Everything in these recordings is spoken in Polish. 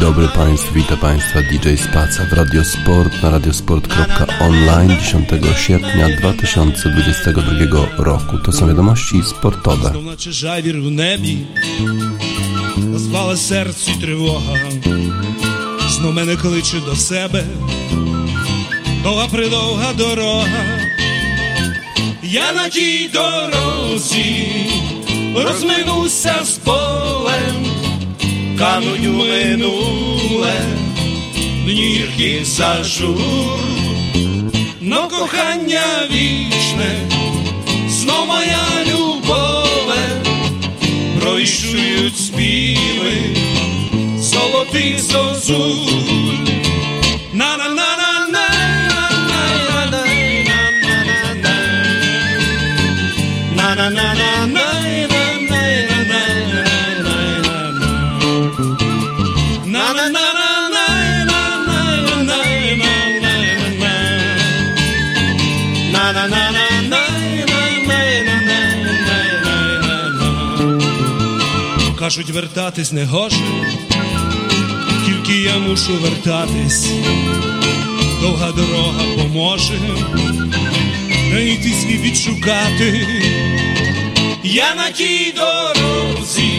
Dzień dobry Państwu, witam Państwa DJ Spaca w Radiosport na radiosport.online 10 sierpnia 2022 roku. To są wiadomości sportowe. w небі, Розпала серці тривога, знов мене кличе до себе, довга придовга дорога, я на тій дорозі розминуся з полем Кануть у минуле, за жур, но кохання вічне, знов моя любове, пройшують співи, золотий зозуль. Кажуть, вертатись не гоже, тільки я мушу вертатись, довга дорога поможе, знайти свій відшукати. Я на тій дорозі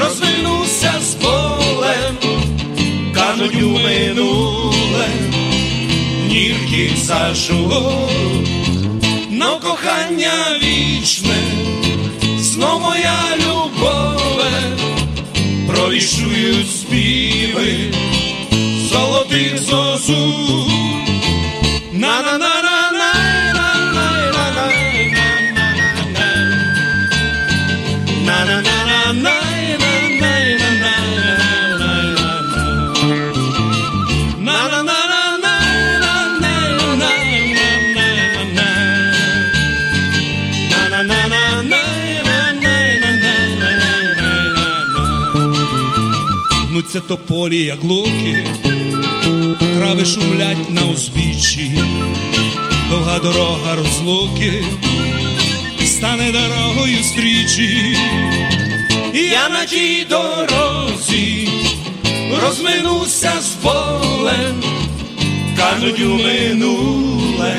розвернуся з полем, кажуть у минуле, нірки сажу, но кохання вічне, знов моя любов провішують співи золотих зозу. на на на Гнуться тополі, як луки, трави шумлять на узбіччі, довга дорога розлуки, стане дорогою стрічі, я на тій дорозі розминуся з полем, кажуть у минуле,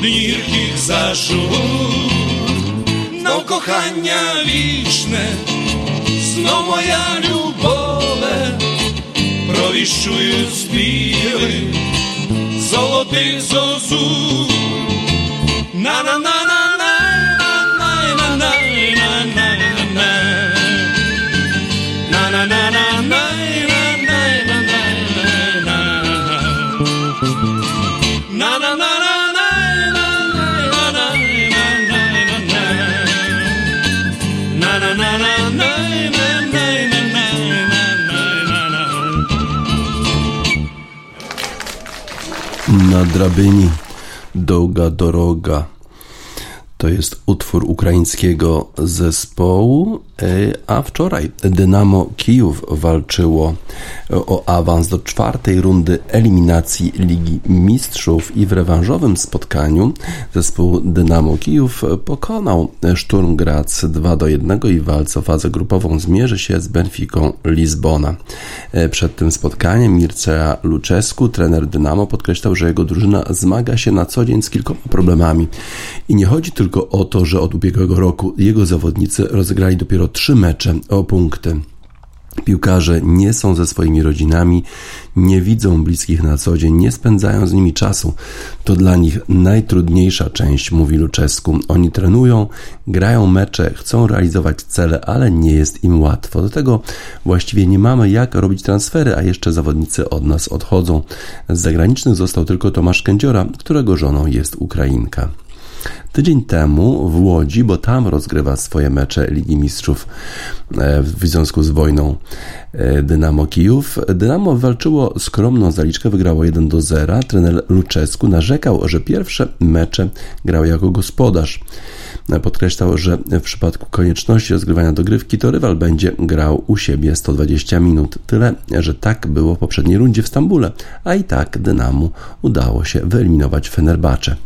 днірких зажув, но кохання вічне, знов моя любов bicho e os bichos, só tem na na na. Na drabinie Długa Doroga. To jest utwór ukraińskiego zespołu, a wczoraj Dynamo Kijów walczyło o awans do czwartej rundy eliminacji Ligi Mistrzów i w rewanżowym spotkaniu zespół Dynamo Kijów pokonał Szturm Graz 2 do 1 i w walce o fazę grupową zmierzy się z Benficą Lizbona. E, przed tym spotkaniem Mircea Luczesku, trener Dynamo, podkreślał, że jego drużyna zmaga się na co dzień z kilkoma problemami i nie chodzi tylko o to, że od ubiegłego roku jego zawodnicy rozegrali dopiero trzy mecze o punkty. Piłkarze nie są ze swoimi rodzinami, nie widzą bliskich na co dzień, nie spędzają z nimi czasu. To dla nich najtrudniejsza część, mówi Luczesku. Oni trenują, grają mecze, chcą realizować cele, ale nie jest im łatwo. Do tego właściwie nie mamy jak robić transfery, a jeszcze zawodnicy od nas odchodzą. Z zagranicznych został tylko Tomasz Kędziora, którego żoną jest Ukrainka. Tydzień temu w Łodzi, bo tam rozgrywa swoje mecze Ligi Mistrzów e, w związku z wojną e, Dynamo Kijów. Dynamo walczyło skromną zaliczkę, wygrało 1 do 0. Trener Luczesku narzekał, że pierwsze mecze grał jako gospodarz. Podkreślał, że w przypadku konieczności rozgrywania dogrywki to rywal będzie grał u siebie 120 minut. Tyle, że tak było w poprzedniej rundzie w Stambule, a i tak Dynamo udało się wyeliminować Fenerbahce.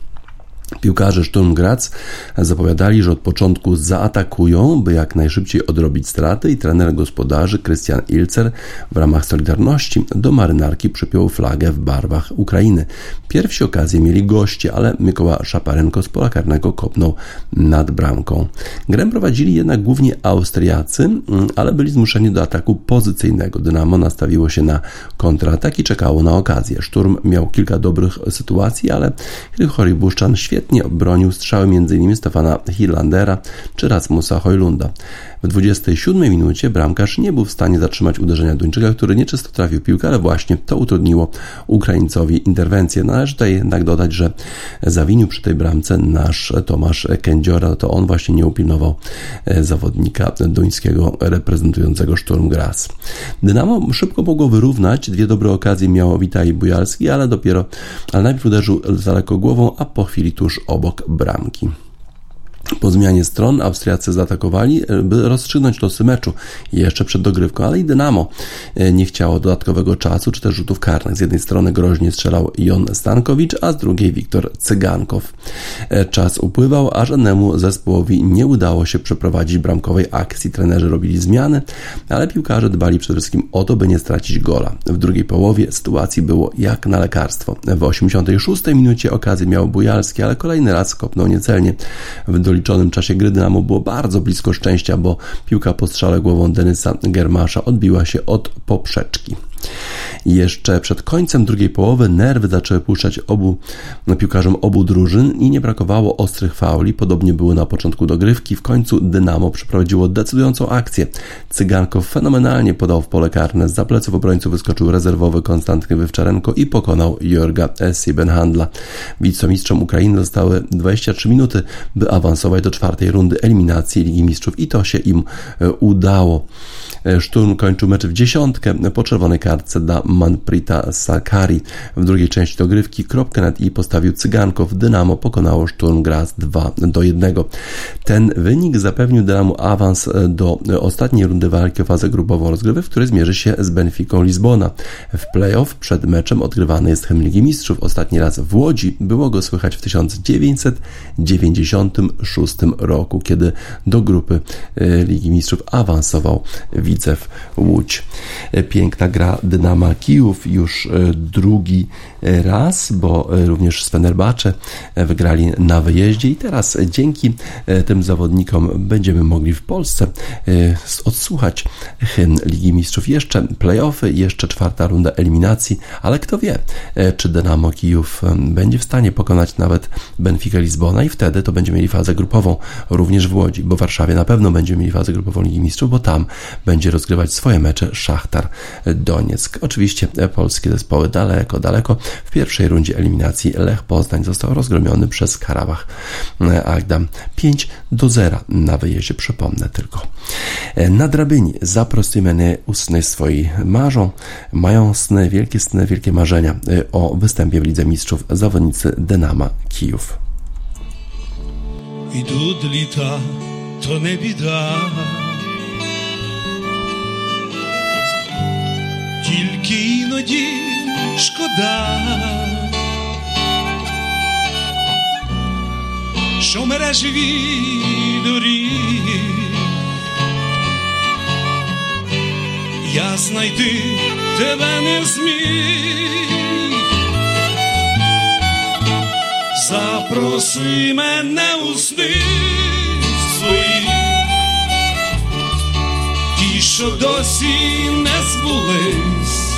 Piłkarze Sturm Graz zapowiadali, że od początku zaatakują, by jak najszybciej odrobić straty i trener gospodarzy Christian Ilcer w ramach Solidarności do marynarki przypiął flagę w barwach Ukrainy. Pierwsi okazję mieli goście, ale Mykoła Szaparenko z pola karnego kopnął nad bramką. Grę prowadzili jednak głównie Austriacy, ale byli zmuszeni do ataku pozycyjnego. Dynamo nastawiło się na kontratak i czekało na okazję. Szturm miał kilka dobrych sytuacji, ale Hrychori Buszczan świetnie świetnie bronił strzały m.in. Stefana Hillandera czy Rasmusa Hojlunda. W 27 minucie bramkarz nie był w stanie zatrzymać uderzenia Duńczyka, który nieczysto trafił piłkę, ale właśnie to utrudniło Ukraińcowi interwencję. Należy tutaj jednak dodać, że zawinił przy tej bramce nasz Tomasz Kędziora, to on właśnie nie upilnował e, zawodnika duńskiego reprezentującego Szturm Graz. Dynamo szybko mogło wyrównać, dwie dobre okazje miało Witaj Bujalski, ale dopiero, ale najpierw uderzył daleko głową, a po chwili tuż obok bramki. Po zmianie stron Austriacy zaatakowali, e, by rozstrzygnąć losy meczu jeszcze przed dogrywką, ale i Dynamo e, nie chciało dodatkowego czasu czy też rzutów karnych. Z jednej strony groźnie strzelał Jon Stankowicz, a z drugiej Wiktor Cygankow. E, czas upływał, a żadnemu zespołowi nie udało się przeprowadzić bramkowej akcji. Trenerzy robili zmiany, ale piłkarze dbali przede wszystkim o to, by nie stracić gola. W drugiej połowie sytuacji było jak na lekarstwo. W 86 minucie okazję miał Bujalski, ale kolejny raz kopnął niecelnie w doliczonym czasie gry Dynamo było bardzo blisko szczęścia, bo piłka po strzale głową Denysa Germasza odbiła się od poprzeczki. Jeszcze przed końcem drugiej połowy nerwy zaczęły puszczać obu no, piłkarzom obu drużyn i nie brakowało ostrych fauli. Podobnie było na początku dogrywki. W końcu Dynamo przeprowadziło decydującą akcję. Cyganko fenomenalnie podał w pole karne. Z pleców obrońców wyskoczył rezerwowy Konstantyn Wywczarenko i pokonał Jorga Siebenhandla. Wicemistrzom Ukrainy zostały 23 minuty, by awansować do czwartej rundy eliminacji Ligi Mistrzów i to się im e, udało. E, Szturm kończył mecz w dziesiątkę po czerwonej kartce dla Manprita Sakari. W drugiej części dogrywki kropkę nad i postawił Cygankow. Dynamo pokonało Szturm Graz 2 do 1. Ten wynik zapewnił Dynamo awans e, do ostatniej rundy walki o fazę grupową rozgrywek, w której zmierzy się z Benficą Lizbona. W playoff przed meczem odgrywany jest hymn Ligi Mistrzów. Ostatni raz w Łodzi było go słychać w 1996 roku, kiedy do grupy e, Ligi Mistrzów awansował Widzew Łódź. Piękna gra Dynama Kijów już e, drugi raz, bo e, również z wygrali na wyjeździe i teraz dzięki e, tym zawodnikom będziemy mogli w Polsce odsłuchać hymn Ligi Mistrzów. Jeszcze playoffy, jeszcze czwarta runda eliminacji, ale kto wie, czy Dynamo Kijów będzie w stanie pokonać nawet Benfica Lizbona i wtedy to będziemy mieli fazę grupową również w Łodzi, bo w Warszawie na pewno będziemy mieli fazę grupową Ligi Mistrzów, bo tam będzie rozgrywać swoje mecze Szachtar Donieck. Oczywiście Oczywiście polskie zespoły daleko, daleko. W pierwszej rundzie eliminacji Lech Poznań został rozgromiony przez Karabach Agdam 5 do 0 na wyjeździe, przypomnę tylko. Na drabini za prostymi sny swoi marzą, mają sny, wielkie sny, wielkie marzenia y, o występie w Lidze Mistrzów zawodnicy Dynama Kijów. To nie. Тільки іноді шкода, що мережеві доріг я знайти тебе не зміг. Запроси мене у сни свої, що досі не збулись.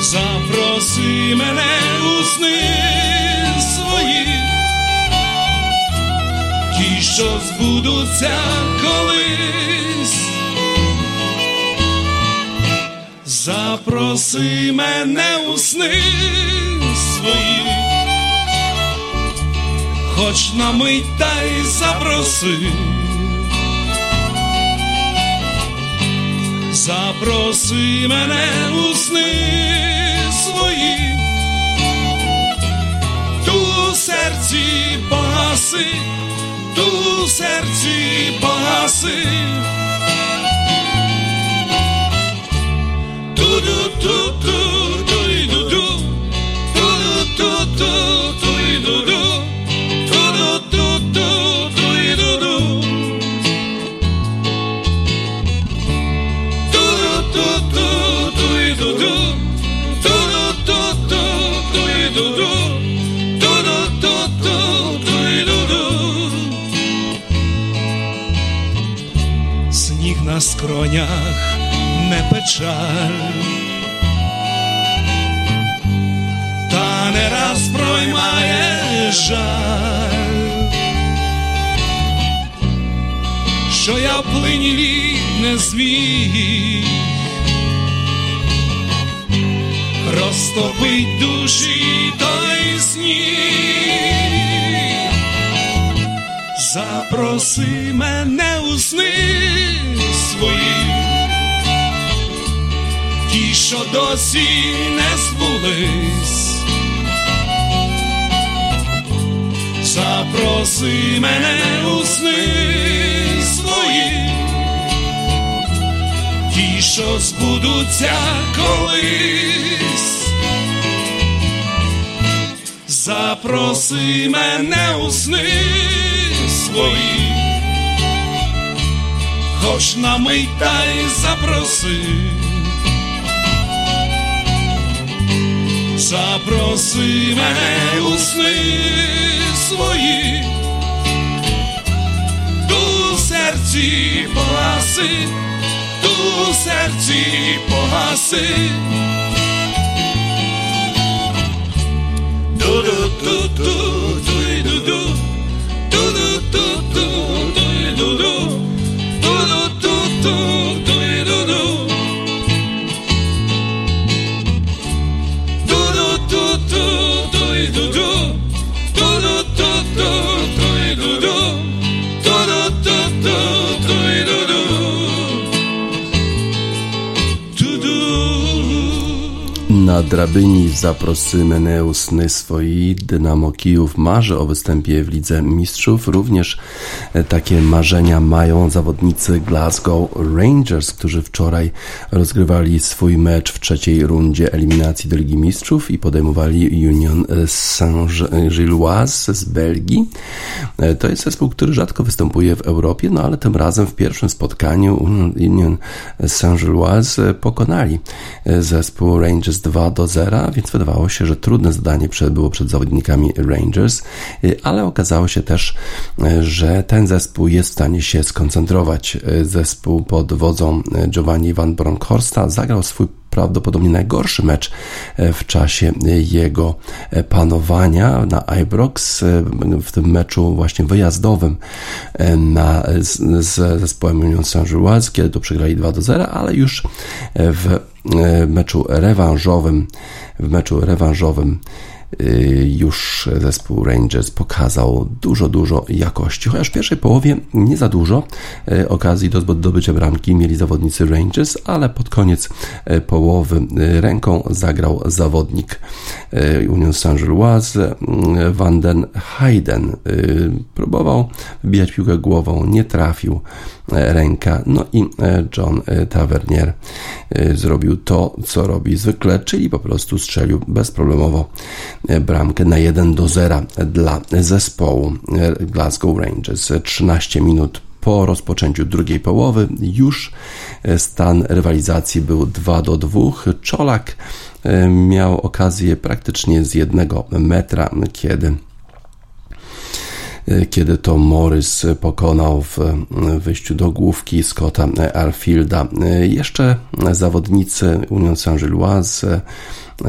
Запроси мене у сни свої, ті, що збудуться колись. Запроси мене у сни свої, хоч на мить та й запроси, запроси мене у сни свої, ту серці погаси, ту серці погаси. Ту-ду-ту-ту, скронях не печаль, та не раз проймає жаль, що я в плині не зміг розтопить душі той сніг, запроси мене у сни свої, ті, що досі не збулись. Запроси мене у сни свої, ті, що збудуться колись. Запроси мене у сни свої, хоч на мить та й запроси. Запроси мене у сни свої, ту серці погаси, ту серці погаси. Ду-ду-ду-ду, Na drabyni zaprosy Meneu sny swoi. Dynamo Kijów marzy o występie w Lidze Mistrzów. Również e, takie marzenia mają zawodnicy Glasgow Rangers, którzy wczoraj rozgrywali swój mecz w trzeciej rundzie eliminacji do Ligi Mistrzów i podejmowali Union Saint-Gilloise z Belgii. E, To jest zespół, który rzadko występuje w Europie, no ale tym razem w pierwszym spotkaniu Union Saint-Gilloise pokonali e, zespół Rangers 2 do 0, więc wydawało się, że trudne zadanie było przed zawodnikami Rangers, y, ale okazało się też, y, że ten zespół jest w stanie się skoncentrować. Y, Zespół pod wodzą Giovanni Van Bronckhorsta zagrał swój prawdopodobnie najgorszy mecz w czasie jego panowania na Ibrox, w tym meczu właśnie wyjazdowym na, z, z zespołem Union Saint-Gilloise, kiedy to przegrali 2 do 0, ale już w meczu rewanżowym, w meczu rewanżowym już zespół Rangers pokazał dużo, dużo jakości. Chociaż w pierwszej połowie nie za dużo okazji do zdobycia bramki mieli zawodnicy Rangers, ale pod koniec połowy ręką zagrał zawodnik Union Saint-Gilloise Van den Hayden. Próbował wbijać piłkę głową, nie trafił ręka. No i John Tavernier zrobił to, co robi zwykle, czyli po prostu strzelił bezproblemowo bramkę na 1 do 0 dla zespołu Glasgow Rangers. 13 minut po rozpoczęciu drugiej połowy już stan rywalizacji był 2 do 2. Czolak miał okazję praktycznie z jednego metra, kiedy kiedy to Morris pokonał w wyjściu do główki Scotta Arfielda. Jeszcze zawodnicy Union Saint-Gilloise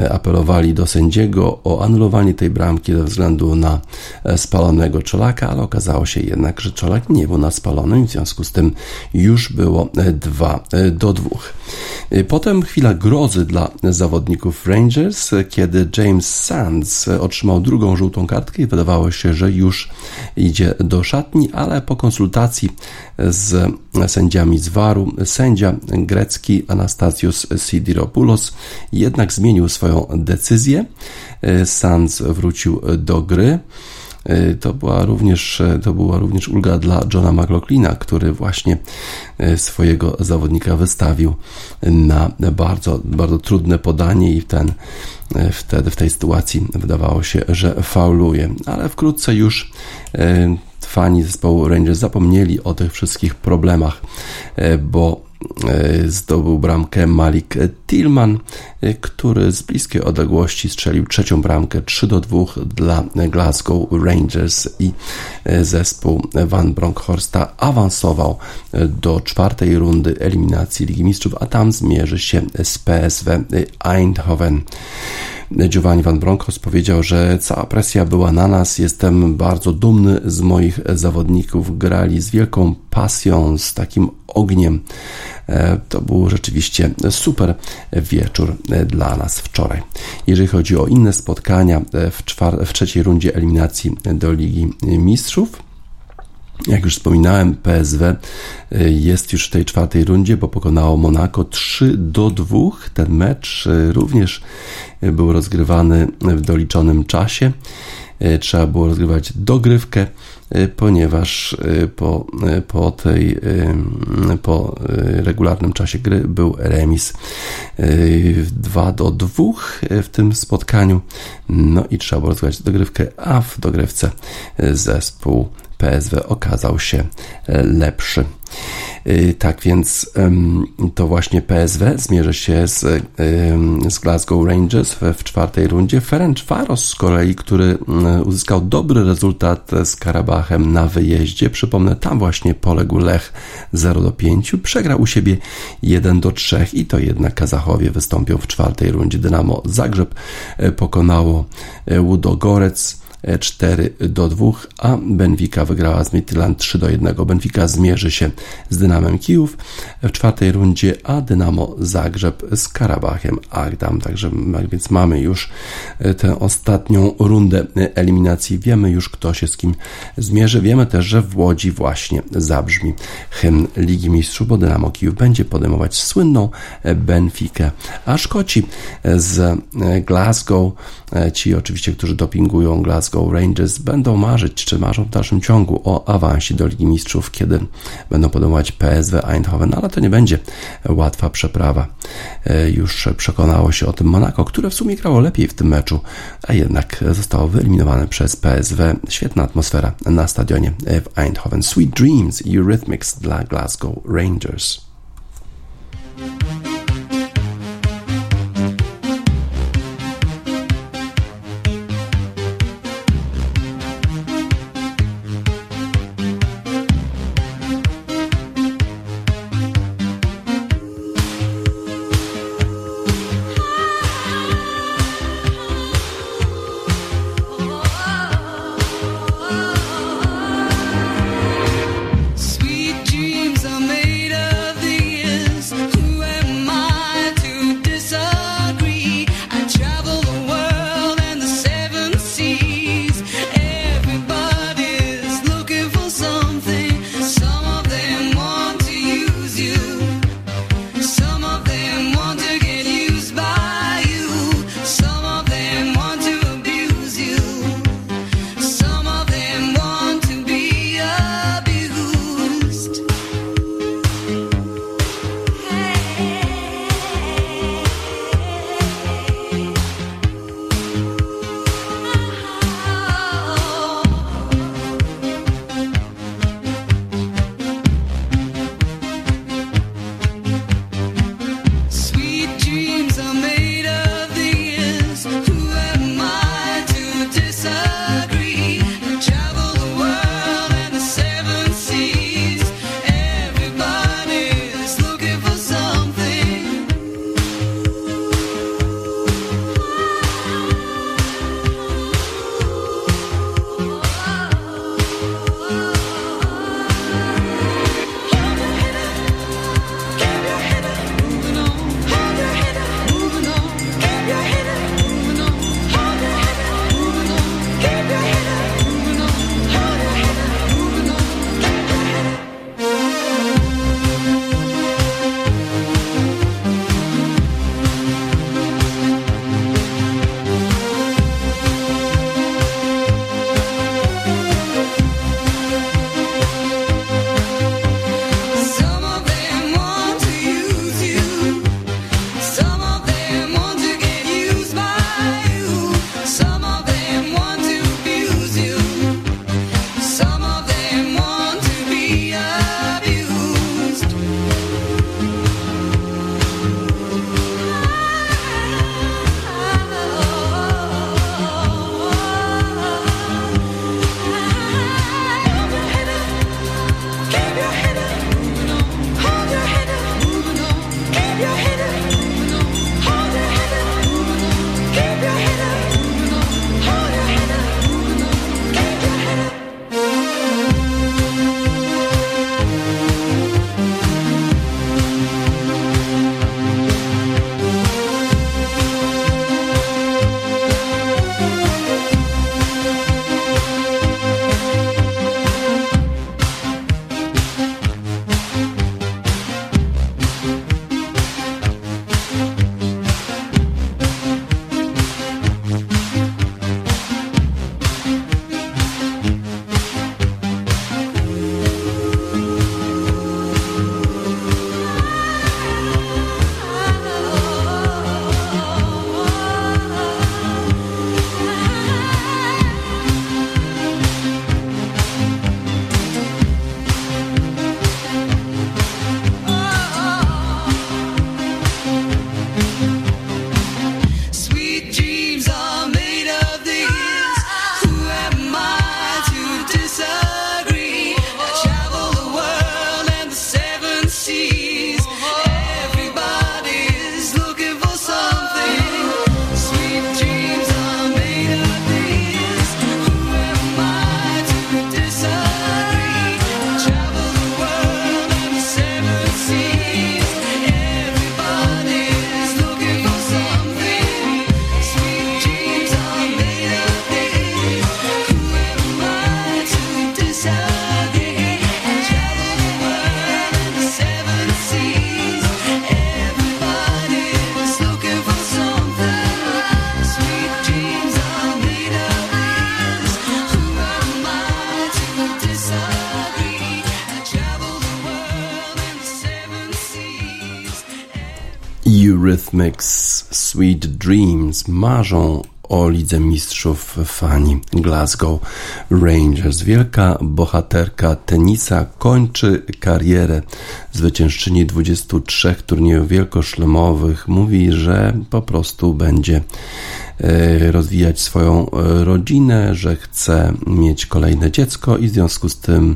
apelowali do sędziego o anulowanie tej bramki ze względu na spalonego czolaka, ale okazało się jednak, że czolak nie był na spalonym, w związku z tym już było 2 do 2. Potem chwila grozy dla zawodników Rangers, kiedy James Sands otrzymał drugą żółtą kartkę i wydawało się, że już idzie do szatni, ale po konsultacji z sędziami z Waru, sędzia grecki Anastasios Sidiropoulos jednak zmienił swoją decyzję. Sands wrócił do gry. To była również, to była również ulga dla Johna McLaughlina, który właśnie swojego zawodnika wystawił na bardzo, bardzo trudne podanie i ten, wtedy w tej sytuacji wydawało się, że fauluje, ale wkrótce już fani zespołu Rangers zapomnieli o tych wszystkich problemach, bo e, zdobył bramkę Malik Tillman, e, który z bliskiej odległości strzelił trzecią bramkę 3 do 2 dla Glasgow Rangers i e, zespół Van Bronckhorsta awansował do czwartej rundy eliminacji Ligi Mistrzów, a tam zmierzy się z PSW Eindhoven. Giovanni Van Bronckhorst powiedział, że cała presja była na nas. Jestem bardzo dumny z moich zawodników. Grali z wielką pasją, z takim ogniem. E, to był rzeczywiście super wieczór dla nas wczoraj. Jeżeli chodzi o inne spotkania w, czwar- w trzeciej rundzie eliminacji do Ligi Mistrzów, jak już wspominałem, PSW y, jest już w tej czwartej rundzie, bo pokonało Monako 3 do 2. Ten mecz y, również był rozgrywany w doliczonym czasie. Y, trzeba było rozgrywać dogrywkę, ponieważ po, po tej po regularnym czasie gry był remis 2 do 2 w tym spotkaniu. No i trzeba było rozgrywać dogrywkę, a w dogrywce zespół PSW okazał się e, lepszy. E, tak więc to właśnie PSW zmierzy się z, z Glasgow Rangers w, czwartej rundzie. Ferencvaros z kolei, który uzyskał dobry rezultat z Karabachem na wyjeździe. Przypomnę, tam właśnie poległ Lech 0 do 5. Przegrał u siebie 1 do 3 i to jednak Kazachowie wystąpią w czwartej rundzie. Dynamo Zagrzeb e, pokonało Łudogorec 4 do 2, a Benfica wygrała z Midtjylland 3 do 1. Benfica zmierzy się z Dynamem Kijów w czwartej rundzie, a Dynamo Zagrzeb z Karabachem Agdam. Także więc mamy już e, tę ostatnią rundę eliminacji. Wiemy już, kto się z kim zmierzy. Wiemy też, że w Łodzi właśnie zabrzmi hymn Ligi Mistrzów, bo Dynamo Kijów będzie podejmować słynną Benfikę, a Szkoci z Glasgow, e, ci oczywiście, którzy dopingują Glasgow Glasgow Rangers będą marzyć, czy marzą w dalszym ciągu o awansie do Ligi Mistrzów, kiedy będą podejmować PSW Eindhoven, ale to nie będzie łatwa przeprawa. E, już przekonało się o tym Monaco, które w sumie grało lepiej w tym meczu, a jednak zostało wyeliminowane przez PSW. Świetna atmosfera na stadionie w Eindhoven. Sweet Dreams Eurythmics dla Glasgow Rangers. Marzą o Lidze Mistrzów fani Glasgow Rangers. Wielka bohaterka tenisa kończy karierę. Zwyciężczyni 23 turniejów wielkoszlemowych mówi, że po prostu będzie rozwijać swoją e, rodzinę, że chce mieć kolejne dziecko i w związku z tym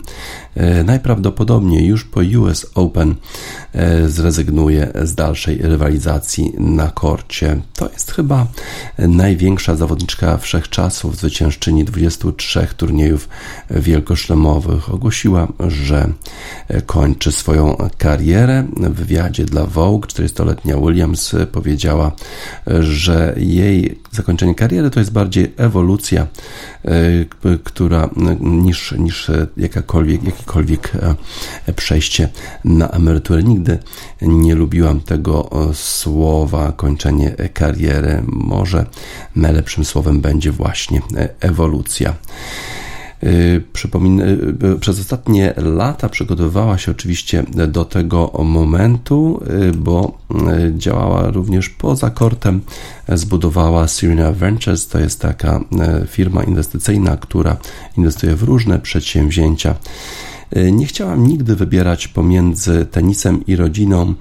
e, najprawdopodobniej już po US Open zrezygnuje z dalszej rywalizacji na korcie. To jest chyba największa zawodniczka wszechczasów, zwyciężczyni 23 turniejów wielkoszlemowych. Ogłosiła, że kończy swoją karierę. W wywiadzie dla Vogue 40-letnia Williams powiedziała, że jej zakończenie kariery to jest bardziej ewolucja, e, która niż, niż jakakolwiek, jakiekolwiek e, przejście na emeryturę. Nigdy nie lubiłam tego e, słowa kończenie kariery. Może najlepszym słowem będzie właśnie ewolucja. Y, przypomina, y, y, przez ostatnie lata przygotowywała się oczywiście do tego momentu, bo działała również poza kortem. Zbudowała Serena Ventures, to jest taka firma inwestycyjna, która inwestuje w różne przedsięwzięcia. E, nie chciałam nigdy wybierać pomiędzy tenisem i rodziną.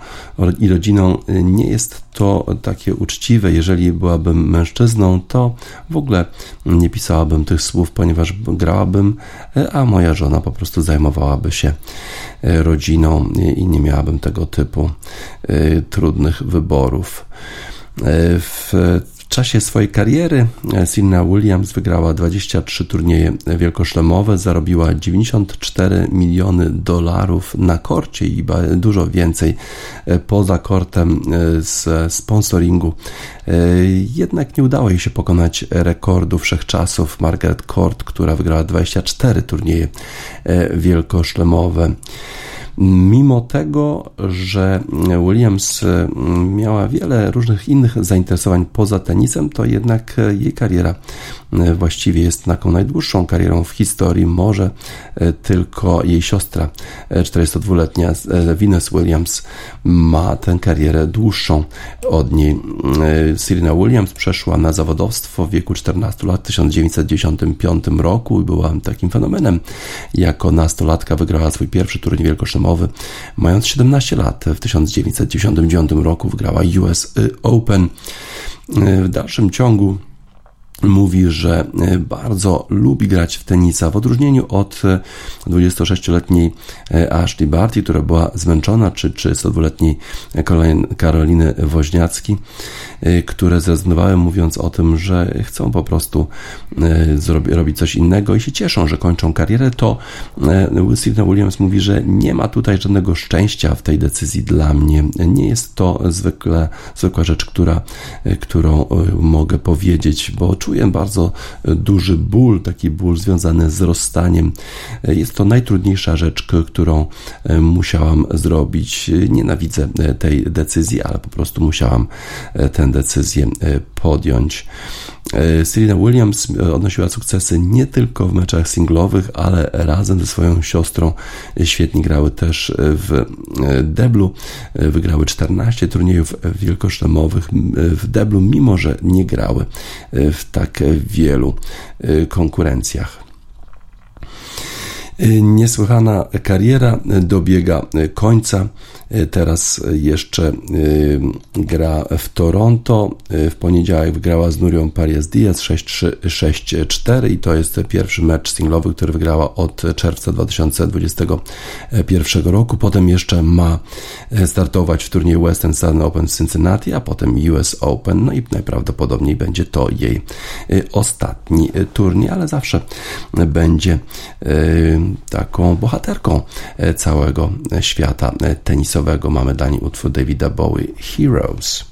I rodziną e, nie jest to takie uczciwe. Jeżeli byłabym mężczyzną, to w ogóle nie pisałabym tych słów, ponieważ grałabym, e, a moja żona po prostu zajmowałaby się rodziną i nie miałabym tego typu trudnych wyborów. W w czasie swojej kariery e, Serena Williams wygrała 23 turnieje wielkoszlemowe, zarobiła 94 miliony dolarów na korcie i dużo więcej e, poza kortem e, z sponsoringu. Jednak nie udało jej się pokonać rekordu wszechczasów Margaret Court, która wygrała 24 turnieje wielkoszlemowe. Mimo tego, że Williams mm, miała wiele różnych innych zainteresowań poza tenisem, to jednak jej kariera właściwie jest taką najdłuższą karierą w historii. Może e, tylko jej siostra, 42-letnia e, e, Venus Williams, ma tę karierę dłuższą od niej. Serena Williams przeszła na zawodowstwo w wieku 14 lat w 1995 roku i była takim fenomenem. Jako nastolatka wygrała swój pierwszy turniej wielkoszlemowy Mając 17 lat, w 1999 roku wygrała US Open. W dalszym ciągu mówi, że e, bardzo lubi grać w tenisa, w odróżnieniu od 26-letniej e, Ashley Barty, która była zmęczona, czy 32-letniej Karoliny Woźniacki, e, które zrezygnowały mówiąc o tym, że chcą po prostu robić coś innego i się cieszą, że kończą karierę, to Stephen Williams mówi, że nie ma tutaj żadnego szczęścia w tej decyzji dla mnie. Nie jest to zwykle, zwykła rzecz, która, którą mogę powiedzieć, bo czuję bardzo e, duży ból, taki ból związany z rozstaniem. E, jest to najtrudniejsza rzecz, którą e, musiałam zrobić. Nienawidzę tej decyzji, ale po prostu musiałam tę decyzję podjąć. Serena Williams odnosiła sukcesy nie tylko w meczach singlowych, ale razem ze swoją siostrą świetnie grały też w deblu. Wygrały 14 turniejów wielkoszlemowych w deblu, mimo że nie grały w tak wielu konkurencjach. Niesłychana kariera dobiega końca. Teraz jeszcze y, gra w Toronto. W poniedziałek wygrała z Nurią Paris Diaz 6-3, 6-4 i to jest pierwszy mecz singlowy, który wygrała od czerwca 2021 roku. Potem jeszcze ma startować w turnieju Western Southern Open w Cincinnati, a potem US Open. No i najprawdopodobniej będzie to jej ostatni turniej, ale zawsze będzie taką bohaterką całego świata tenisowego końcowego mamy dla niej utwór Davida Bowie Heroes.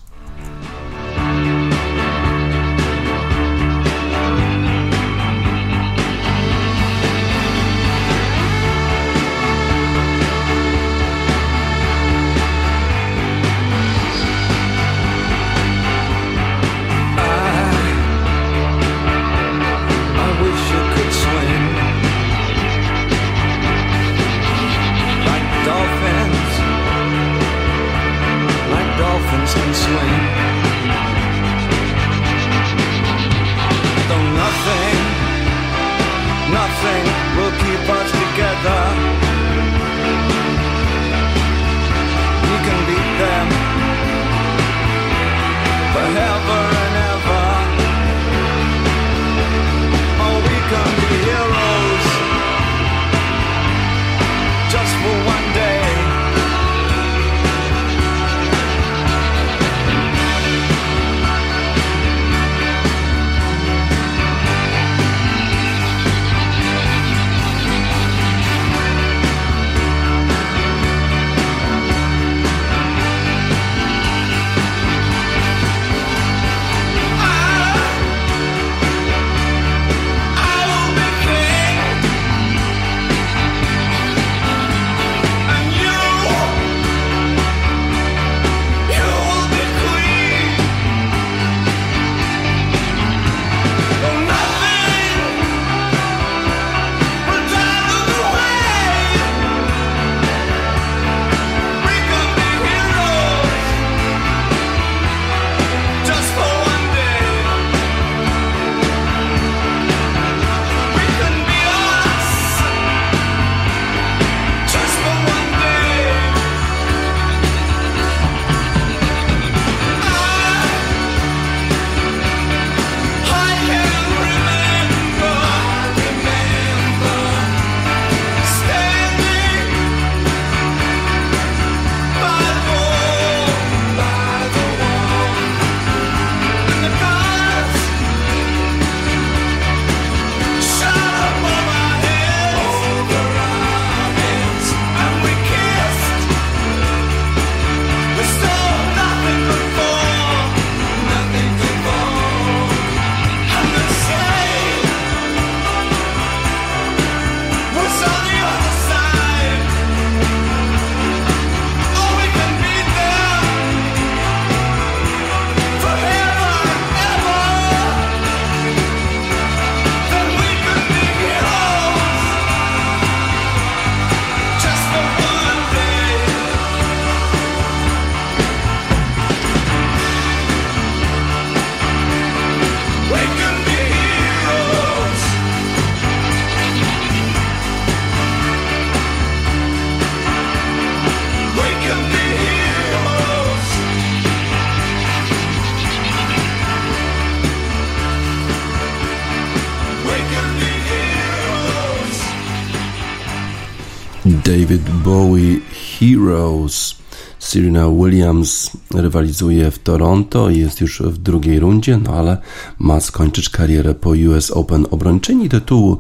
David Bowie Heroes. Serena Williams rywalizuje w Toronto i jest już w drugiej rundzie, no ale ma skończyć karierę po US Open. Obrończyni tytułu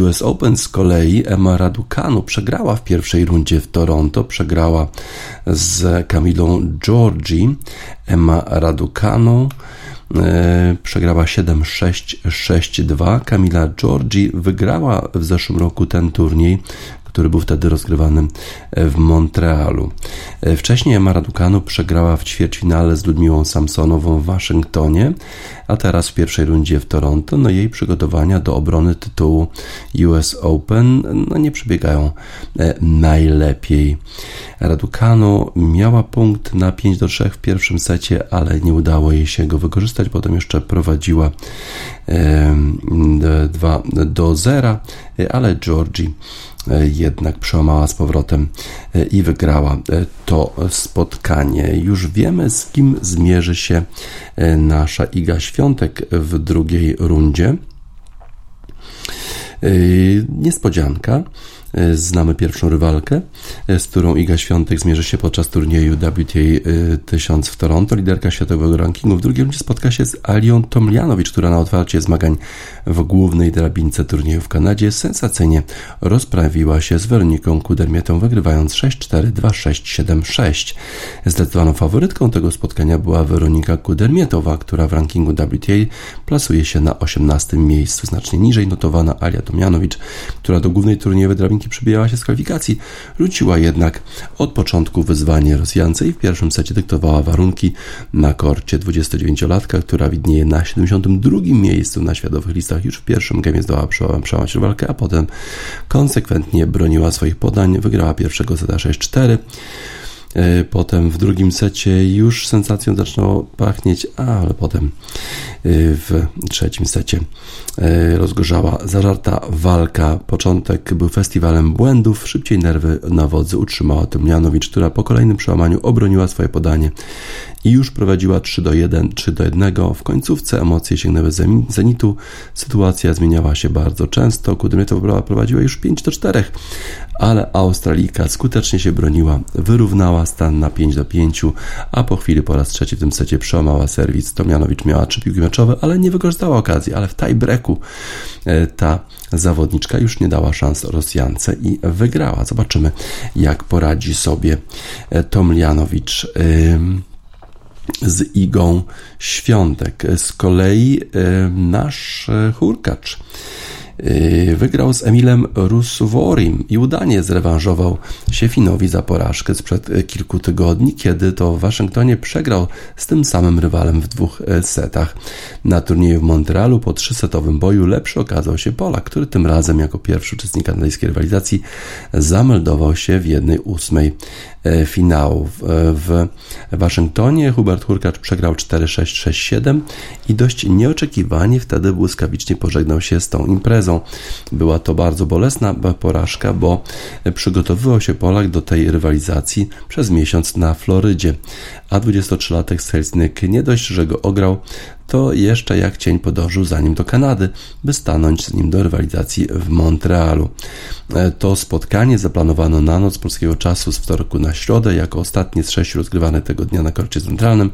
US Open z kolei Emma Raducanu przegrała w pierwszej rundzie w Toronto, przegrała z Camilą Giorgi. Emma Raducanu e, przegrała 7-6, 6-2. Kamila Giorgi wygrała w zeszłym roku ten turniej, który był wtedy rozgrywany w Montrealu. E, Wcześniej Emma Raducanu przegrała w ćwierćfinale z Ludmiłą Samsonową w Waszyngtonie, a teraz w pierwszej rundzie w Toronto. No jej przygotowania do obrony tytułu US Open no nie przebiegają e, najlepiej. Raducanu miała punkt na 5 do 3 w pierwszym secie, ale nie udało jej się go wykorzystać. Potem jeszcze prowadziła e, 2 do 0, e, ale Georgie e, jednak przełamała z powrotem e, i wygrała e, to spotkanie. Już wiemy, z kim zmierzy się e, nasza Iga Świątek w drugiej rundzie. E, Niespodzianka. E, Znamy pierwszą rywalkę, e, z którą Iga Świątek zmierzy się podczas turnieju WTA e, 1000 w Toronto. Liderka światowego rankingu w drugiej rundzie spotka się z Alią Tomljanowicz, która na otwarcie zmagań w głównej drabince turnieju w Kanadzie sensacyjnie rozprawiła się z Weroniką Kudermietą, wygrywając 6-4, 2-6, 7-6. Zdecydowaną faworytką tego spotkania była Weronika Kudermietowa, która w rankingu WTA plasuje się na 18 miejscu. Znacznie niżej notowana Alia Tomjanowicz, która do głównej turniejowej drabinki przybijała się z kwalifikacji, rzuciła jednak od początku wyzwanie Rosjance i w pierwszym secie dyktowała warunki na korcie 29-latka, która widnieje na 72 miejscu na światowych listach. Już w pierwszym gemie zdołała przełamać rywalkę, a potem konsekwentnie broniła swoich podań, wygrała pierwszego seta 6-4. E, Potem w drugim secie już sensacją zaczynało pachnieć, ale potem e, w trzecim secie e, rozgorzała zażarta walka. Początek był festiwalem błędów, szybciej nerwy na wodzy utrzymała Tomjanowicz, która po kolejnym przełamaniu obroniła swoje podanie i już prowadziła 3 do 1, 3 do 1. W końcówce emocje sięgnęły zeni- zenitu. Sytuacja zmieniała się bardzo często. Kudymietowa prowadziła już 5 do 4, ale Australika skutecznie się broniła, wyrównała stan na 5 do 5, a po chwili po raz trzeci w tym secie przełamała serwis. Tomianowicz miała trzy piłki meczowe, ale nie wykorzystała okazji, ale w tiebreaku e, ta zawodniczka już nie dała szans Rosjance i wygrała. Zobaczymy, jak poradzi sobie e, Tomjanowicz. Ym, z Igą Świątek. Z kolei e, nasz e, hurkacz e, wygrał z Emilem Rusuworim i udanie zrewanżował się Finowi za porażkę sprzed e, kilku tygodni, kiedy to w Waszyngtonie przegrał z tym samym rywalem w dwóch e, setach. Na turnieju w Montrealu po trzysetowym boju lepszy okazał się Polak, który tym razem jako pierwszy uczestnik kanadyjskiej rywalizacji zameldował się w jednej ósmej e, finału. W, w Waszyngtonie Hubert Hurkacz przegrał 4-6-6-7 i dość nieoczekiwanie wtedy błyskawicznie pożegnał się z tą imprezą. Była to bardzo bolesna porażka, bo przygotowywał się Polak do tej rywalizacji przez miesiąc na Florydzie, a 23-latek Selznyk nie dość, że go ograł, to jeszcze jak cień podążył za nim do Kanady, by stanąć z nim do rywalizacji w Montrealu. E, To spotkanie zaplanowano na noc polskiego czasu z wtorku na środę, jako ostatnie z sześciu rozgrywane tego dnia na korcie centralnym.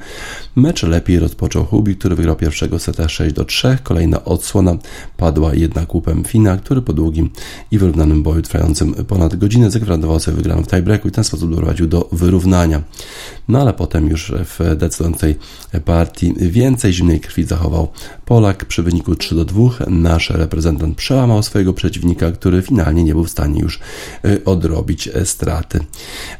Mecz lepiej rozpoczął Hubi, który wygrał pierwszego seta 6 do 3. Kolejna odsłona padła jednak łupem Fina, który po długim i wyrównanym boju trwającym ponad godzinę zagwarantował sobie wygraną w tiebreaku i ten sposób doprowadził do wyrównania. No ale potem już w decydującej partii więcej zimnej krwi zachował Polak przy wyniku 3 do 2. Nasz reprezentant przełamał swojego przeciwnika, który finalnie nie był w stanie już y, odrobić e, straty.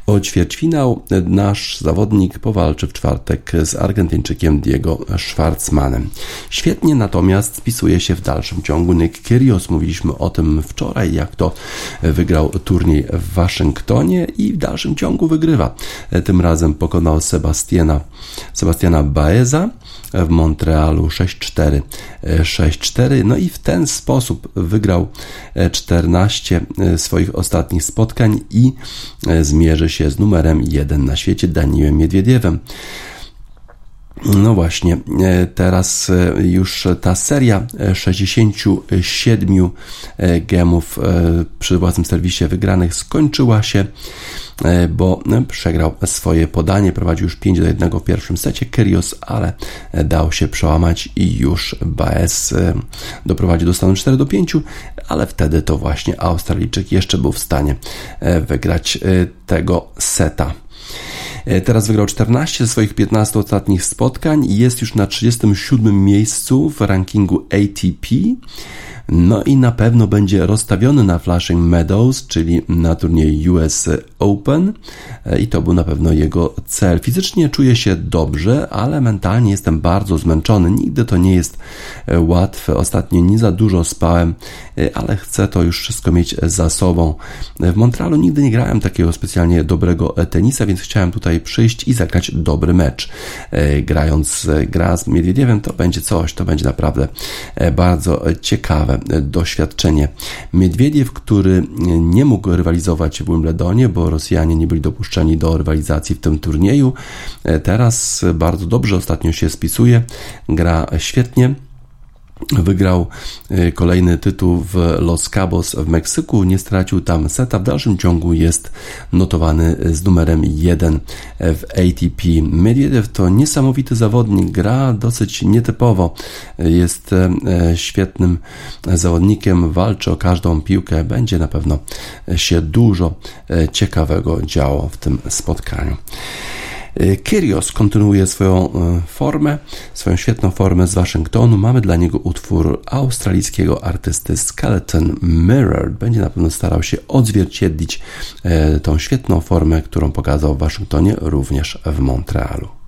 O ćwierćfinał nasz zawodnik powalczy w czwartek z Argentyńczykiem Diego Schwartzmanem. Świetnie natomiast spisuje się w dalszym ciągu Nick Kyrgios. Mówiliśmy o tym wczoraj, jak to wygrał turniej w Waszyngtonie i w dalszym ciągu wygrywa. Tym razem pokonał Sebastiana, Sebastiana Baeza w Montrealu 6-4, 6-4. No i w ten sposób wygrał 14 swoich ostatnich spotkań i zmierzy się z numerem 1 na świecie Danielem Miedwiediewem. No właśnie, e, teraz e, już ta seria e, 67 e, gemów e, przy własnym serwisie wygranych skończyła się, e, bo e, przegrał swoje podanie, prowadził już 5 do 1 w pierwszym secie Kyrios, ale e, dał się przełamać i już e, doprowadził do stanu 4 do 5, ale wtedy to właśnie Australijczyk jeszcze był w stanie e, wygrać e, tego seta. E, Teraz wygrał 14 ze swoich 15 ostatnich spotkań i jest już na 37 miejscu w rankingu ATP. No i na pewno będzie rozstawiony na Flushing Meadows, czyli na turnieju US Open E, i to był na pewno jego cel. Fizycznie czuję się dobrze, ale mentalnie jestem bardzo zmęczony. Nigdy to nie jest e, łatwe. Ostatnio nie za dużo spałem, e, ale chcę to już wszystko mieć za sobą. W Montrealu nigdy nie grałem takiego specjalnie dobrego tenisa, więc chciałem tutaj przyjść i zagrać dobry mecz. Grając gra z Miedwiediewem to będzie coś, to będzie naprawdę bardzo ciekawe doświadczenie. Miedwiediew, który nie mógł rywalizować w Wimbledonie, bo Rosjanie nie byli dopuszczeni do rywalizacji w tym turnieju. Teraz bardzo dobrze ostatnio się spisuje, gra świetnie. Wygrał y, kolejny tytuł w Los Cabos w Meksyku, nie stracił tam seta. W dalszym ciągu jest notowany z numerem 1 w ATP. Medvedev to niesamowity zawodnik, gra dosyć nietypowo. Jest e, świetnym zawodnikiem, walczy o każdą piłkę. Będzie na pewno się dużo e, ciekawego działo w tym spotkaniu. Kyrios kontynuuje swoją e, formę, swoją świetną formę z Waszyngtonu. Mamy dla niego utwór australijskiego artysty Skeleton Mirror. Będzie na pewno starał się odzwierciedlić e, tą świetną formę, którą pokazał w Waszyngtonie, również w Montrealu.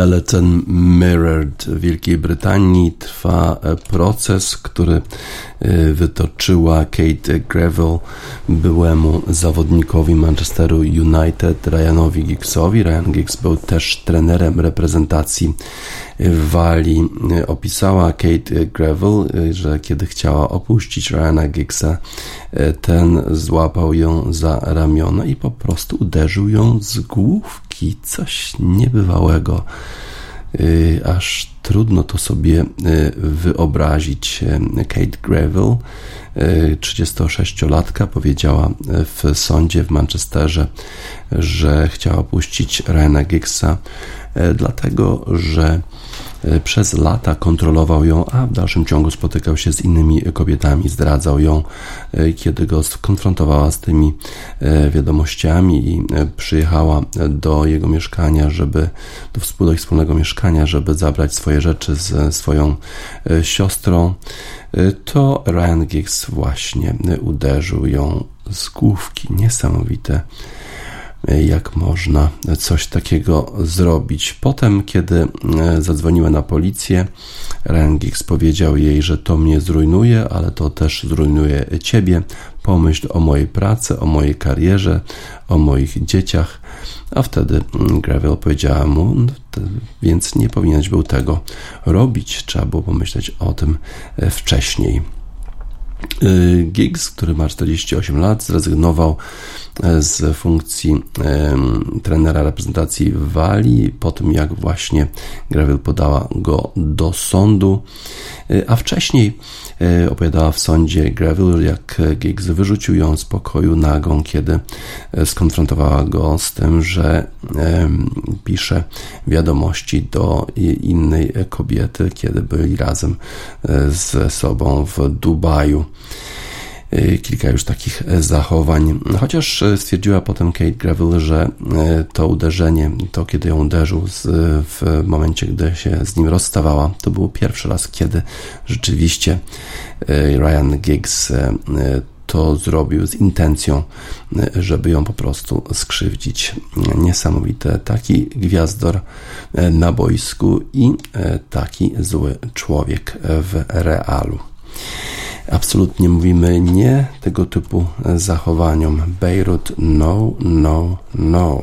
Skeleton Mirrored w Wielkiej Brytanii trwa e, proces, który wytoczyła Kate Gravel byłemu zawodnikowi Manchesteru United Ryanowi Giggsowi. Ryan Giggs był też trenerem reprezentacji Walii. Opisała Kate Gravel, że kiedy chciała opuścić Ryana Giggsa, ten złapał ją za ramiona i po prostu uderzył ją z główki. Coś niebywałego. Y, aż trudno to sobie y, wyobrazić. Kate Gravel, 36-latka, powiedziała w sądzie w Manchesterze, że chciała opuścić Ryana Giggsa, y, dlatego że przez lata kontrolował ją, a w dalszym ciągu spotykał się z innymi kobietami, zdradzał ją, e, kiedy go skonfrontowała z tymi e, wiadomościami i przyjechała do jego mieszkania, żeby do, wspólnego mieszkania, żeby zabrać swoje rzeczy z swoją siostrą, to Ryan Giggs właśnie uderzył ją z główki. Niesamowite jak można coś takiego zrobić. Potem, kiedy e, zadzwoniła na policję, Giggs powiedział jej, że to mnie zrujnuje, ale to też zrujnuje ciebie. Pomyśl o mojej pracy, o mojej karierze, o moich dzieciach. A wtedy mm, Gravel powiedziała mu, no, więc nie powinieneś był tego robić. Trzeba było pomyśleć o tym e, wcześniej. E, Giggs, który ma 48 lat, zrezygnował z funkcji trenera reprezentacji Walii po tym, jak właśnie Gravel podała go do sądu, e, a wcześniej e, opowiadała w sądzie Gravel, jak Giggs wyrzucił ją z pokoju nagą, kiedy e, skonfrontowała go z tym, że pisze wiadomości do innej kobiety, kiedy byli razem ze sobą w Dubaju. Y, kilka już takich e, zachowań. Chociaż e, stwierdziła potem Kate Gravel, że e, to uderzenie, to kiedy ją uderzył z, w momencie, gdy się z nim rozstawała, to był pierwszy raz, kiedy rzeczywiście Ryan Giggs to zrobił z intencją, żeby ją po prostu skrzywdzić. Niesamowite. Taki gwiazdor na boisku i taki zły człowiek w realu. Absolutnie mówimy nie tego typu zachowaniom. Beirut, no, no, no.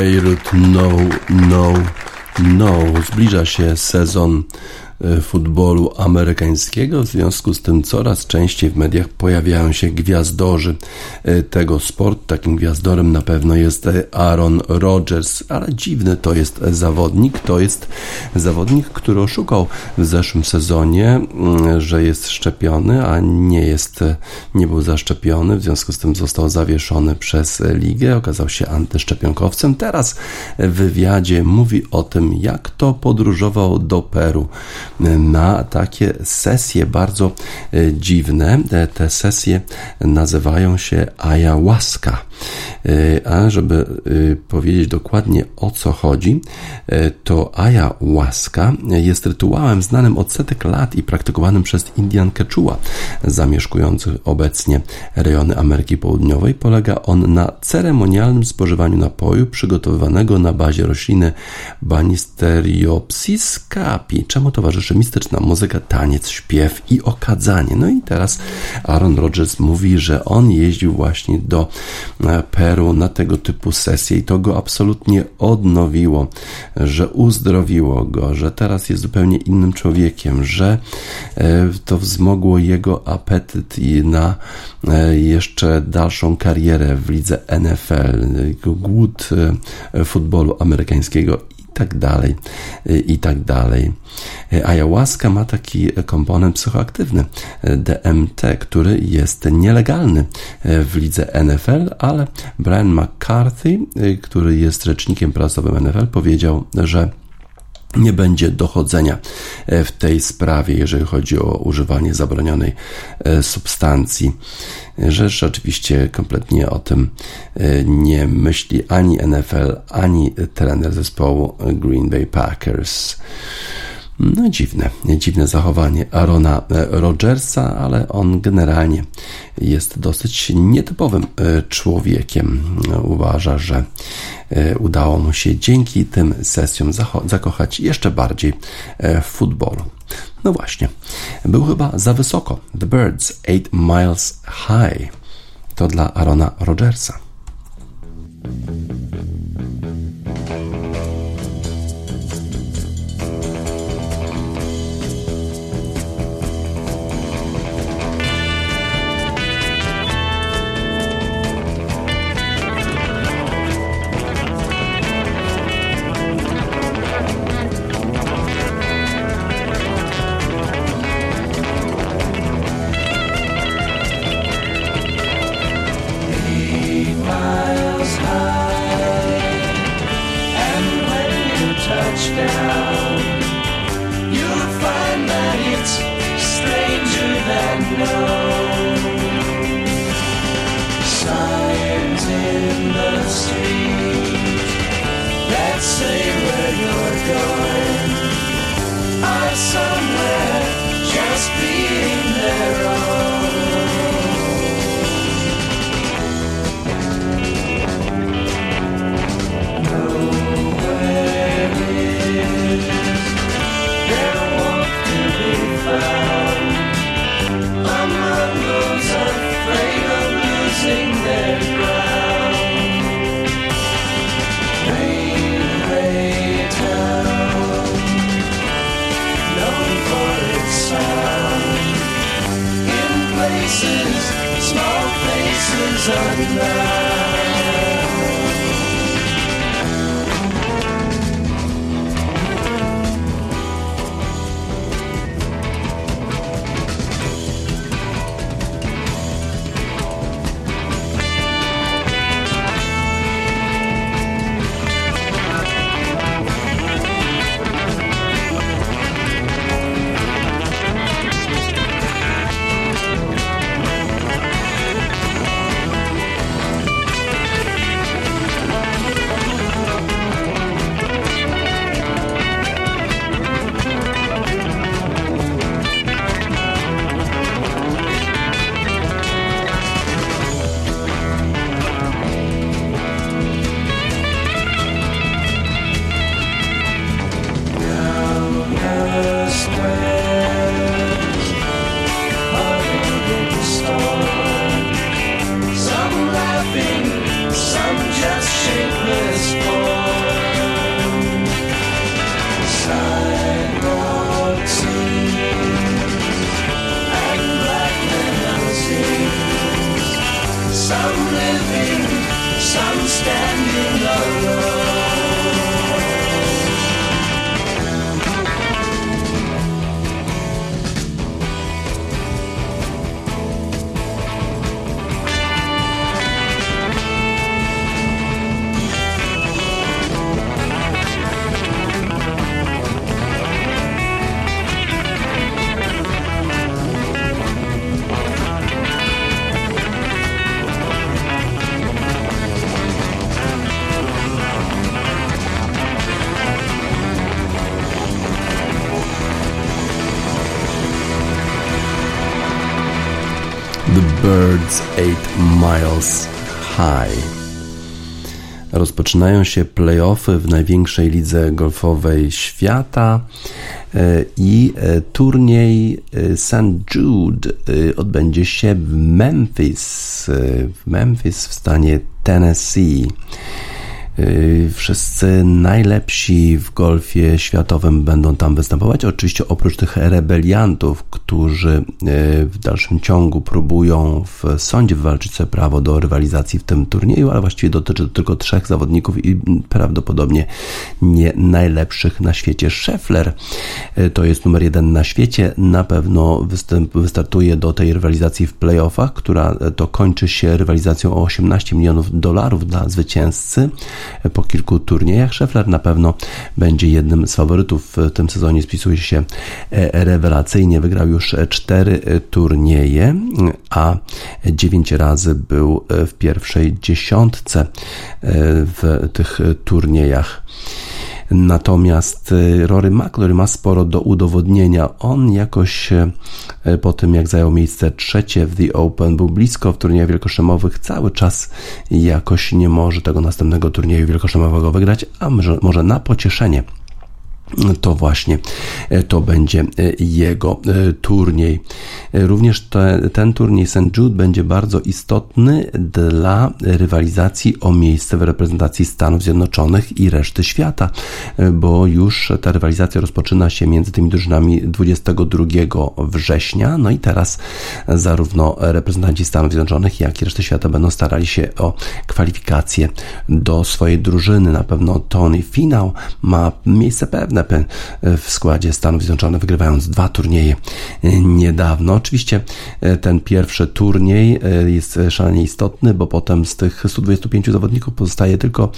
Beirut, no, no, no. Zbliża się sezon futbolu amerykańskiego, w związku z tym coraz częściej w mediach pojawiają się gwiazdorzy e, tego sportu. Takim gwiazdorem na pewno jest Aaron Rodgers, ale dziwny to jest zawodnik. To jest zawodnik, który oszukał w zeszłym sezonie, mm, że jest szczepiony, a nie jest, nie był zaszczepiony, w związku z tym został zawieszony przez ligę, okazał się antyszczepionkowcem. Teraz w wywiadzie mówi o tym, jak to podróżował do Peru na takie sesje bardzo e, dziwne. E, te sesje nazywają się ayahuasca. E, a żeby powiedzieć dokładnie o co chodzi, to ayahuasca jest rytuałem znanym od setek lat i praktykowanym przez Indian Quechua zamieszkujących obecnie rejony Ameryki Południowej. Polega on na ceremonialnym spożywaniu napoju przygotowywanego na bazie rośliny Banisteriopsis capi, czemu towarzyszy mistyczna muzyka, taniec, śpiew i okadzanie. No i teraz Aaron Rodgers mówi, że on jeździł właśnie do e, Peru na tego typu sesje i to go absolutnie odnowiło, że uzdrowiło go, że teraz jest zupełnie innym człowiekiem, że e, to wzmogło jego apetyt i na e, jeszcze dalszą karierę w lidze NFL, głód futbolu amerykańskiego tak dalej, i tak dalej. Ayahuasca ma taki komponent psychoaktywny DMT, który jest nielegalny w lidze NFL, ale Brian McCarthy, który jest rzecznikiem prasowym NFL, powiedział, że nie będzie dochodzenia e, w tej sprawie, jeżeli chodzi o używanie zabronionej e, substancji. Rzecz oczywiście kompletnie o tym e, nie myśli ani NFL, ani trener zespołu Green Bay Packers. No dziwne, dziwne zachowanie Arona Rodgersa, ale on generalnie jest dosyć nietypowym człowiekiem. Uważa, że E, udało mu się dzięki tym sesjom zakochać jeszcze bardziej e, w futbolu. No właśnie, był chyba za wysoko. The Birds 8 Miles High. To dla Arona Rodgersa. faces, small faces under. The Birds Eight Miles High. Rozpoczynają się playoffy w największej lidze golfowej świata e, i e, turniej e, St. Jude odbędzie się w Memphis, w Memphis w stanie Tennessee. Y, wszyscy najlepsi w golfie światowym będą tam występować. Oczywiście oprócz tych rebeliantów, którzy y, w dalszym ciągu próbują w sądzie wywalczyć sobie prawo do rywalizacji w tym turnieju, ale właściwie dotyczy to tylko trzech zawodników i prawdopodobnie nie najlepszych na świecie. Scheffler y, to jest numer jeden na świecie. Na pewno występ, wystartuje do tej rywalizacji w playoffach, która to kończy się rywalizacją o 18 milionów dolarów dla zwycięzcy po kilku turniejach. Scheffler na pewno będzie jednym z faworytów w tym sezonie. Spisuje się e, rewelacyjnie. Wygrał już cztery turnieje, a dziewięć razy był w pierwszej dziesiątce e, w tych turniejach. Natomiast y, Rory McIlroy ma sporo do udowodnienia. On jakoś y, po tym, jak zajął miejsce trzecie w The Open, był blisko w turniejach wielkoszemowych, cały czas jakoś nie może tego następnego turnieju wielkoszemowego wygrać, a może na pocieszenie to właśnie e, to będzie e, jego e, turniej. Również te, ten turniej St. Jude będzie bardzo istotny dla rywalizacji o miejsce w reprezentacji Stanów Zjednoczonych i reszty świata, bo już ta rywalizacja rozpoczyna się między tymi drużynami 22 września. No i teraz zarówno reprezentanci Stanów Zjednoczonych, jak i reszty świata będą starali się o kwalifikacje do swojej drużyny. Na pewno Tony Finał ma miejsce pewne w składzie Stanów Zjednoczonych, wygrywając dwa turnieje niedawno. Oczywiście e, ten pierwszy turniej e, jest szalenie istotny, bo potem z tych 125 zawodników pozostaje tylko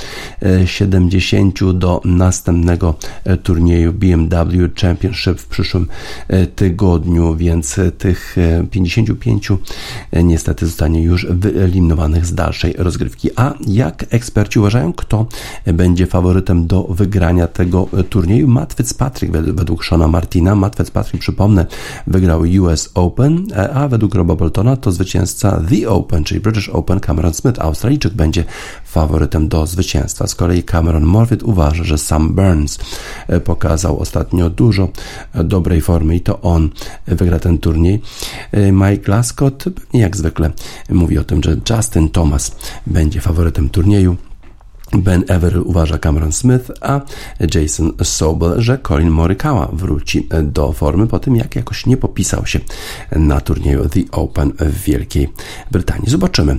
70 e, do następnego turnieju BMW Championship w przyszłym tygodniu, więc tych 55 niestety zostanie już wyeliminowanych z dalszej rozgrywki. A jak eksperci uważają, kto będzie faworytem do wygrania tego turnieju? Matt Fitzpatrick według Shona Martina. Matt Fitzpatrick, przypomnę, wygrał US Open, e, a według Roba Boltona to zwycięzca The Open, czyli British Open Cameron Smith. Australijczyk będzie faworytem do zwycięstwa. Z kolei Cameron Morfitt uważa, że Sam Burns e, pokazał ostatnio dużo e, dobrej formy i to on wygra ten turniej. Mike Lascott, jak zwykle, mówi o tym, że Justin Thomas będzie faworytem turnieju. Ben Avery uważa Cameron Smith, a Jason Sobel, że Colin Morikawa wróci do formy po tym, jak jakoś nie popisał się na turnieju The Open w Wielkiej Brytanii. Zobaczymy,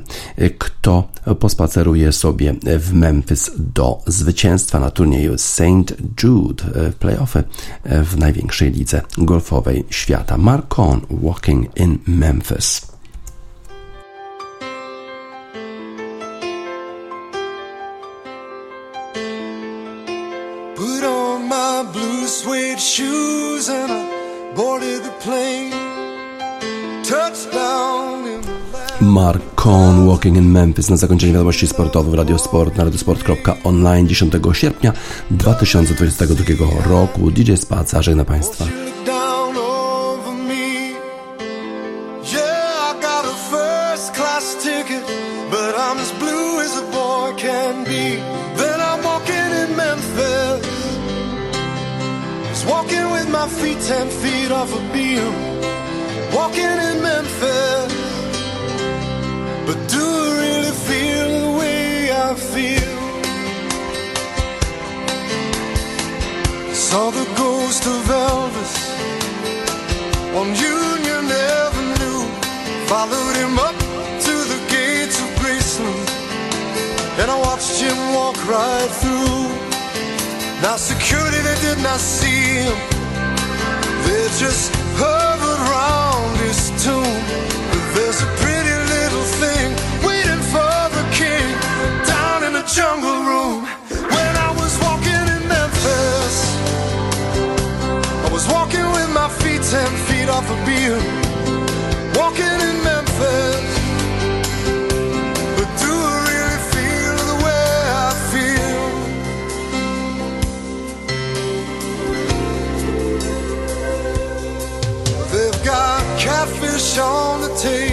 kto pospaceruje sobie w Memphis do zwycięstwa na turnieju St. Jude w playoffy w największej lidze golfowej świata. Mark Cohn, Walking in Memphis. Boarded the plane. In Mark Cohn, Walking in Memphis na zakończenie wiadomości sportowych w Radiosport na radiosport.online 10 sierpnia 2022 roku. DJ Spaca żegna Państwa. My feet ten feet off a beam, walking in Memphis. But do I really feel the way I feel? Saw the ghost of Elvis on Union Avenue, followed him up to the gates of Graceland, and I watched him walk right through. Now security they did not see him just hovered around his tomb. But there's a pretty little thing waiting for the king down in the jungle room. When I was walking in Memphis, I was walking with my feet ten feet off a beam. Walking in Memphis. On the table.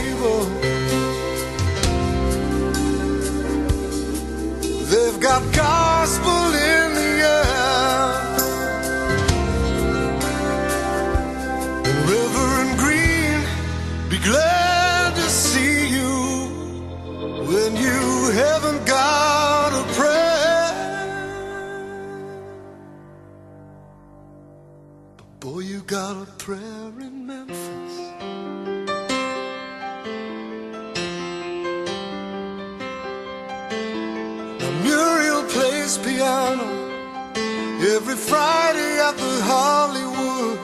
Plays piano every Friday at the Hollywood.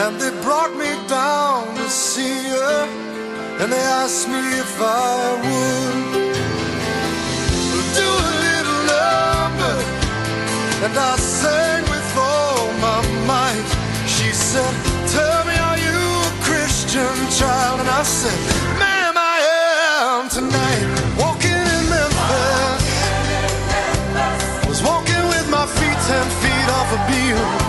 And they brought me down to see her, and they asked me if I would do a little number. And I sang with all my might. She said, Tell me, are you a Christian child? And I said, Ma'am, I am tonight. be.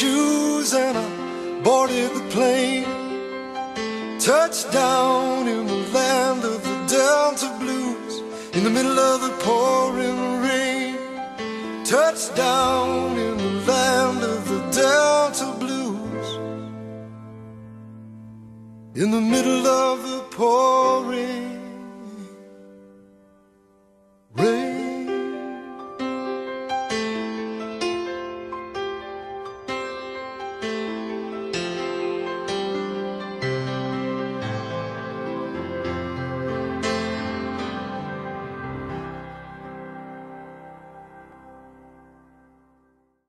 Shoes and I boarded the plane. Touchdown in the land of the Delta Blues in the middle of the pouring rain. Touchdown in the land of the Delta Blues in the middle of the pouring